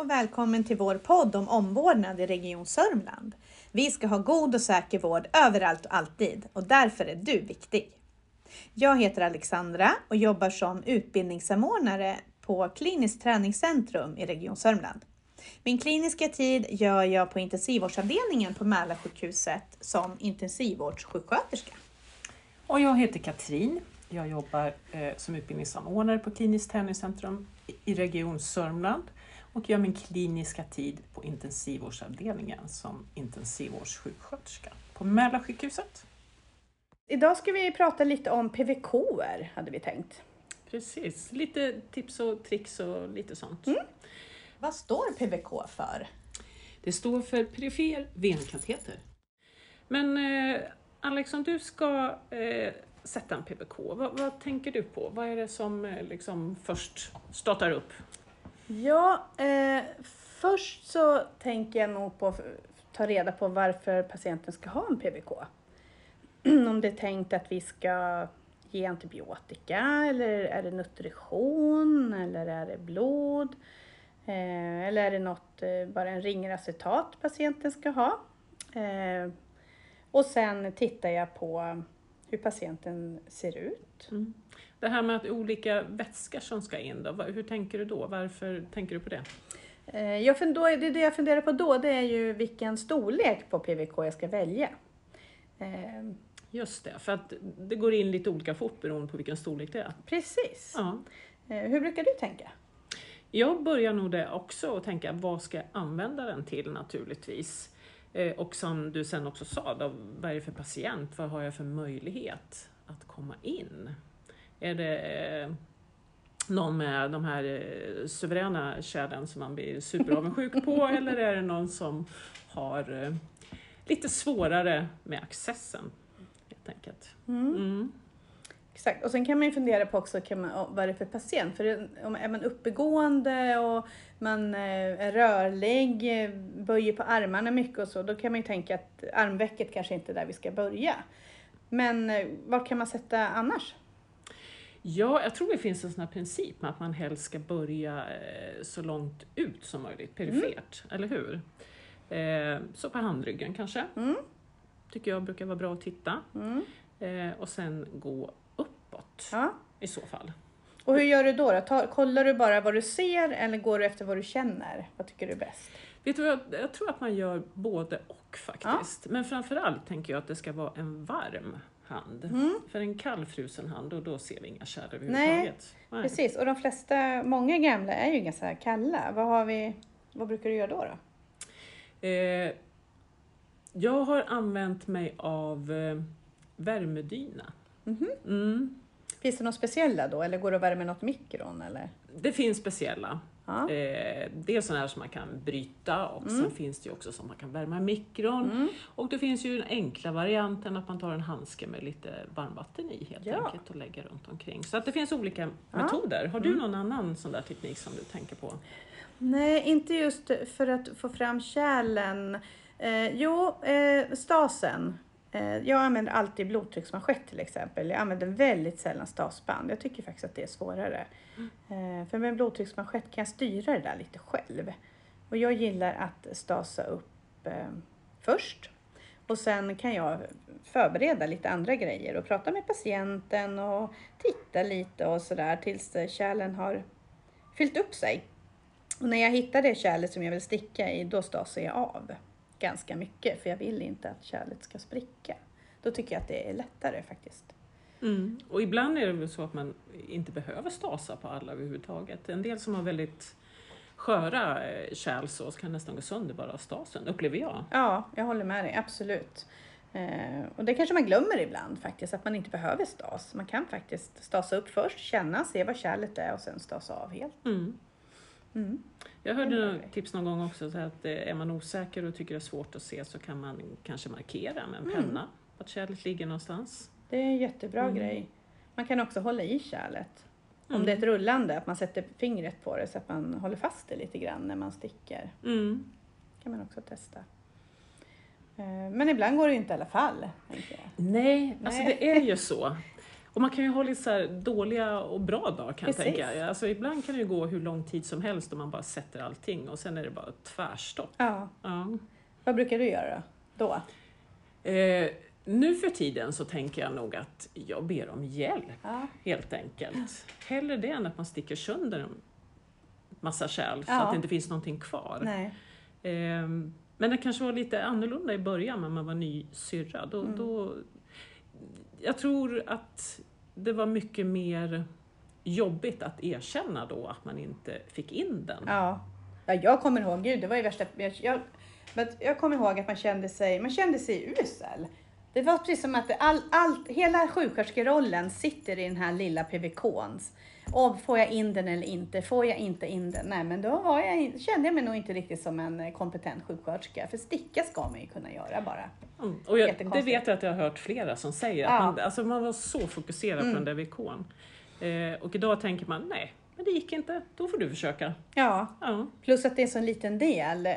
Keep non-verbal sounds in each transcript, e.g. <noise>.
och välkommen till vår podd om omvårdnad i Region Sörmland. Vi ska ha god och säker vård överallt och alltid och därför är du viktig. Jag heter Alexandra och jobbar som utbildningssamordnare på Kliniskt träningscentrum i Region Sörmland. Min kliniska tid gör jag på intensivvårdsavdelningen på Mälarsjukhuset som intensivvårdssjuksköterska. Och jag heter Katrin. Jag jobbar eh, som utbildningssamordnare på Kliniskt träningscentrum i Region Sörmland och gör min kliniska tid på intensivvårdsavdelningen som intensivvårdssjuksköterska på Mälarsjukhuset. Idag ska vi prata lite om PVK hade vi tänkt. Precis, lite tips och tricks och lite sånt. Mm. Vad står PVK för? Det står för perifer venkateter. Men eh, Alex, om du ska eh, sätta en PVK, vad, vad, tänker du på? Vad är det som eh, liksom först startar upp? Ja, eh, först så tänker jag nog på att ta reda på varför patienten ska ha en PBK. <clears throat> Om det är tänkt att vi ska ge antibiotika eller är det nutrition eller är det blod? Eh, eller är det något, eh, bara en ringeracetat patienten ska ha? Eh, och sen tittar jag på hur patienten ser ut. Mm. Det här med att olika vätskor som ska in, då, hur tänker du då? Varför tänker du på det? Eh, jag fund- det, det jag funderar på då det är ju vilken storlek på PVK jag ska välja. Eh, Just det, för att det går in lite olika fort beroende på vilken storlek det är. Precis. Ja. Eh, hur brukar du tänka? Jag börjar nog det också och tänka vad ska jag använda den till naturligtvis. Och som du sen också sa, då, vad är det för patient? Vad har jag för möjlighet att komma in? Är det eh, någon med de här eh, suveräna kärlen som man blir superavundsjuk på <laughs> eller är det någon som har eh, lite svårare med accessen helt enkelt. Mm. Mm. Exakt, och sen kan man ju fundera på också kan man, vad är det för patient? För om är man uppegående och man är rörlig, böjer på armarna mycket och så, då kan man ju tänka att armvecket kanske inte är där vi ska börja. Men var kan man sätta annars? Ja, jag tror det finns en sån här princip med att man helst ska börja eh, så långt ut som möjligt, perifert, mm. eller hur? Eh, så på handryggen kanske. Mm. Tycker jag brukar vara bra att titta. Mm. Eh, och sen gå uppåt ja. i så fall. Och hur gör du då? då? Ta, kollar du bara vad du ser eller går du efter vad du känner? Vad tycker du är bäst? Vet du, jag, jag tror att man gör både och faktiskt. Ja. Men framförallt tänker jag att det ska vara en varm hand. Mm. För en kallfrusen hand och då ser vi inga kärl överhuvudtaget. Nej, precis. Och de flesta, många gamla är ju ganska kalla. Vad, har vi, vad brukar du göra då? då? Eh, jag har använt mig av eh, värmedyna. Mm -hmm. mm. Finns det något speciella då eller går det att värma något mikron? Eller? Det finns speciella. Ja. Eh, det är sådana här som man kan bryta och mm. sen finns det ju också som man kan värma i mikron. Mm. Och det finns ju den enkla varianten att man tar en handske med lite varmvatten i helt ja. enkelt och lägger runt omkring. Så att det finns olika ja. metoder. Har du mm. någon annan sån där teknik som du tänker på? Nej, inte just för att få fram kärlen. Eh, jo, eh, stasen Eh, jag använder alltid blodtrycksmanschett till exempel. Jag använder väldigt sällan stasband. Jag tycker faktiskt att det är svårare. Mm. För med blodtrycksmanschett kan jag styra det där lite själv. Och jag gillar att stasa upp eh, först. Och sen kan jag förbereda lite andra grejer och prata med patienten och titta lite och sådär tills kärlen har fyllt upp sig. Och när jag hittar det kärlet som jag vill sticka i, då stasar jag av ganska mycket för jag vill inte att kärlet ska spricka. Då tycker jag att det är lättare faktiskt. Mm. Och ibland är det väl så att man inte behöver stasa på alla överhuvudtaget. En del som har väldigt sköra eh, kärl så kan nästan gå sönder bara av stasen, upplever jag. Ja, jag håller med dig, absolut. Eh, och det kanske man glömmer ibland faktiskt, att man inte behöver stas. Man kan faktiskt stasa upp först, känna, se vad kärlet är och sen stasa av helt. Mm. Mm. Jag hörde något tips någon gång också, så att eh, är man osäker och tycker det är svårt att se så kan man kanske markera med en mm. penna att kärlet ligger någonstans. Det är en jättebra mm. grej. Man kan också hålla i kärlet. Om mm. det är ett rullande, att man sätter fingret på det så att man håller fast det lite grann när man sticker. Mm. kan man också testa. Eh, men ibland går det ju inte i alla fall. Nej, Nej, alltså det är ju så. <laughs> Och man kan ju ha lite så här dåliga och bra dagar kan Precis. jag tänka. Alltså ibland kan det ju gå hur lång tid som helst om man bara sätter allting och sen är det bara tvärstopp. Ja. Ja. Vad brukar du göra då? Eh, nu för tiden så tänker jag nog att jag ber om hjälp Ja. helt enkelt. Hellre det än att man sticker sönder en massa kärl så Ja. att det inte finns någonting kvar. Ehm, men det kanske var lite annorlunda i början när man var ny syrra. Då, Mm. då, jag tror att det var mycket mer jobbigt att erkänna då att man inte fick in den. Ja. ja, jag kommer ihåg, gud det var ju värsta, jag, jag, men jag kommer ihåg att man kände sig, man kände sig usel. Det var precis som att all, allt, hela sjuksköterskerollen sitter i den här lilla PVKn. Och får jag in den eller inte? Får jag inte in den? Nej, men då var jag, kände jag mig nog inte riktigt som en eh, kompetent sjuksköterska. För sticka ska man ju kunna göra bara. Mm. Och jag, det vet jag att jag har hört flera som säger. Ja. Att man, alltså man var så fokuserad Mm. på den där VKn. Eh, och idag tänker man, nej, men det gick inte. Då får du försöka. Ja, Ja. Plus att det är en så liten del. Eh,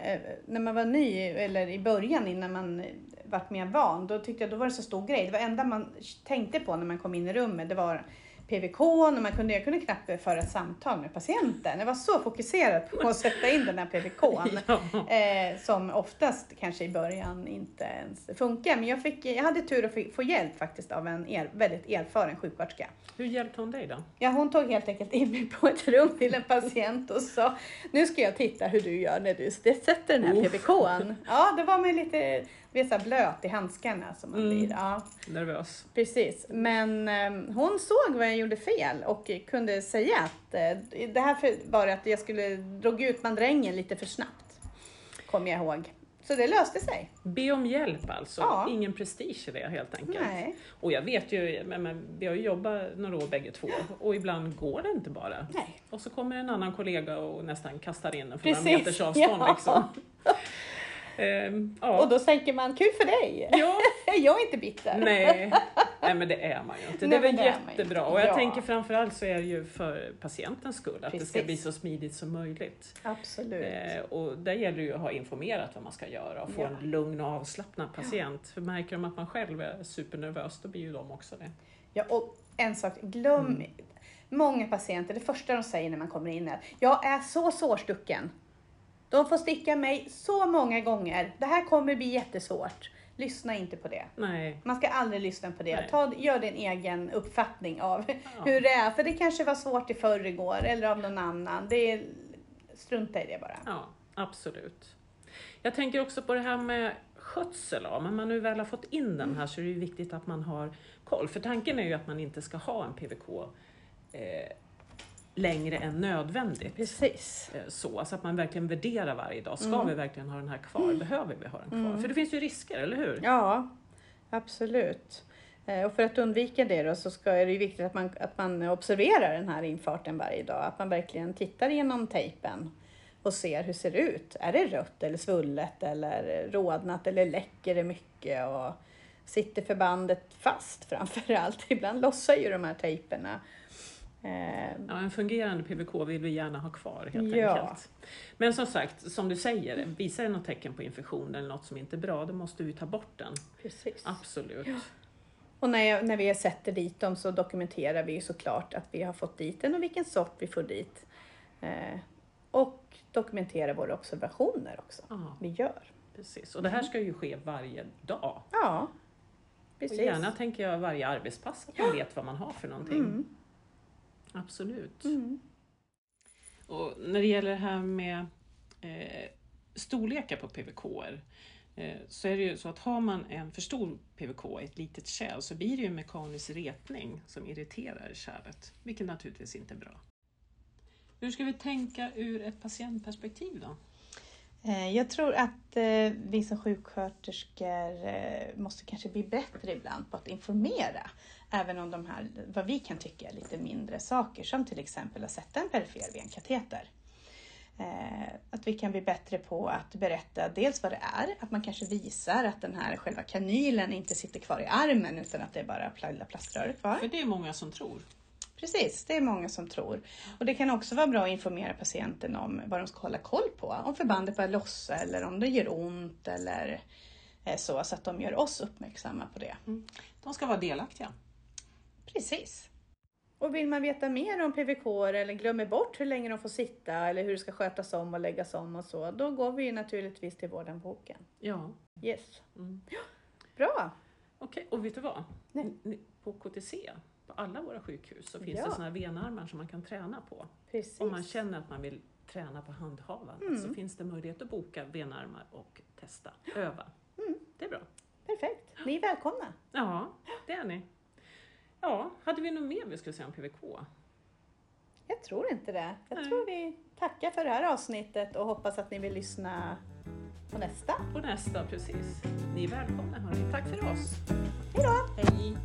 När man var ny, eller i början innan man vart mer van, då tyckte jag då var det så stor grej. Det var enda man tänkte på när man kom in i rummet, det var PVK och man kunde, jag kunde knappt föra ett samtal med patienten. Jag var så fokuserad på att sätta in den här PVKn. <laughs> Ja. Eh, som oftast kanske i början inte ens funkar. Men jag, fick, jag hade tur att få, hjälp faktiskt av en er, väldigt erfaren sjuksköterska. Hur hjälpte hon dig då? Ja, hon tog helt enkelt in mig på ett rum till en patient och sa nu ska jag titta hur du gör när du sätter den här Uff. PVKn. Ja, det var med lite vet, så här blöt i handskarna som man Mm. blir. Ja, Nervös? precis. Men eh, hon såg vad jag gjorde fel och kunde säga att eh, det här var att jag skulle drog ut mandrängen lite för snabbt. Kommer jag ihåg. Så det löste sig. Be om hjälp alltså, Ja. ingen prestige i det helt enkelt. Nej. Och jag vet ju, men, men, vi har ju jobbat några år bägge två och ibland går det inte bara. Nej. Och så kommer en annan kollega och nästan kastar in en för Precis, några meters avstånd. <laughs> ja. Liksom. Ehm, ja. Och då tänker man, kul för dig! ja, <laughs> Jag är inte bitter. nej. nej, men det är man ju inte. Nej, Det är väl jättebra. Och jag Ja. tänker framförallt så är det ju för patientens skull, att det ska Precis. bli så smidigt som möjligt. Absolut. Eh, och där gäller det ju att ha informerat vad man ska göra och få Ja. en lugn och avslappnad patient. För märker de att man själv är supernervös, då blir ju de också det. Ja, och en sak, glöm Mm. Många patienter, det första de säger när man kommer in är jag är så sårstucken. De får sticka mig så många gånger. Det här kommer bli jättesvårt. Lyssna inte på det. Nej. Man ska aldrig lyssna på det. Nej. Ta, gör din egen uppfattning av Ja. hur det är. För det kanske var svårt i förrgår eller av någon annan. Det är, strunta i det bara. Ja, absolut. Jag tänker också på det här med skötsel av, men man nu väl har fått in den här så är det viktigt att man har koll. För tanken är ju att man inte ska ha en PVK eh, längre än nödvändigt. Precis. Eh, Så, alltså att man verkligen värderar varje dag. Ska Mm. vi verkligen ha den här kvar? Behöver vi ha den kvar? Mm. För det finns ju risker, eller hur? Ja, absolut. Eh, Och för att undvika det då så ska, är det ju viktigt att man, att man observerar den här infarten varje dag. Att man verkligen tittar genom tejpen och ser hur ser det ut. Är det rött eller svullet eller rodnat eller läcker det mycket? Och sitter förbandet fast framför <laughs> allt? Ibland lossar ju de här tejperna. Eh, Ja, en fungerande PVK vill vi gärna ha kvar helt Ja. enkelt. Men som sagt, som du säger, visar det något tecken på infektion eller något som inte är bra, då måste vi ta bort den. Precis. Absolut. Och när, jag, när vi sätter dit dem så dokumenterar vi såklart att vi har fått dit den och vilken sort vi får dit. Eh, och dokumenterar våra observationer också. Ja, Vi gör. precis. Och det här ska ju ske varje dag. Ja, Och precis. gärna tänker jag varje arbetspass, att man vet vad man har för någonting. Mm. Absolut. Mm. Och när det gäller det här med eh, storlekar på PVK eh, så är det ju så att har man en för stor PVK i ett litet kärl så blir det ju mekanisk retning som irriterar kärlet, vilket naturligtvis inte är bra. Hur ska vi tänka ur ett patientperspektiv då? Eh, jag tror att eh, vi som sjuksköterskor eh, måste kanske bli bättre ibland på att informera. Även om de här, vad vi kan tycka är lite mindre saker, som till exempel att sätta en perifer venkateter. Att vi kan bli bättre på att berätta dels vad det är, att man kanske visar att den här själva kanylen inte sitter kvar i armen utan att det är bara pla- plaströret kvar. För det är många som tror. Precis, det är många som tror. Och det kan också vara bra att informera patienten om vad de ska hålla koll på. Om förbandet börjar lossa eller om det gör ont eller eh, så, så att de gör oss uppmärksamma på det. De ska vara delaktiga. Precis. Och vill man veta mer om PVK eller glömmer bort hur länge de får sitta eller hur det ska skötas om och läggas om och så, då går vi naturligtvis till Vårdenboken. Ja. Yes. Mm. Bra! Okej, och vet du vad? Nej. På KTC, på alla våra sjukhus, så finns Ja. det sådana här venarmar som man kan träna på. Precis. Om man känner att man vill träna på handhavandet Mm. så finns det möjlighet att boka venarmar och testa, öva. Mm. Det är bra. Perfekt. Ni är välkomna. Ja, det är ni. Ja, hade vi något mer vi skulle säga om PVK? Jag tror inte det. Jag Nej. tror vi tackar för det här avsnittet och hoppas att ni vill lyssna på nästa. På nästa, precis. Ni är välkomna hörni. Tack för oss. Hej då! Hej!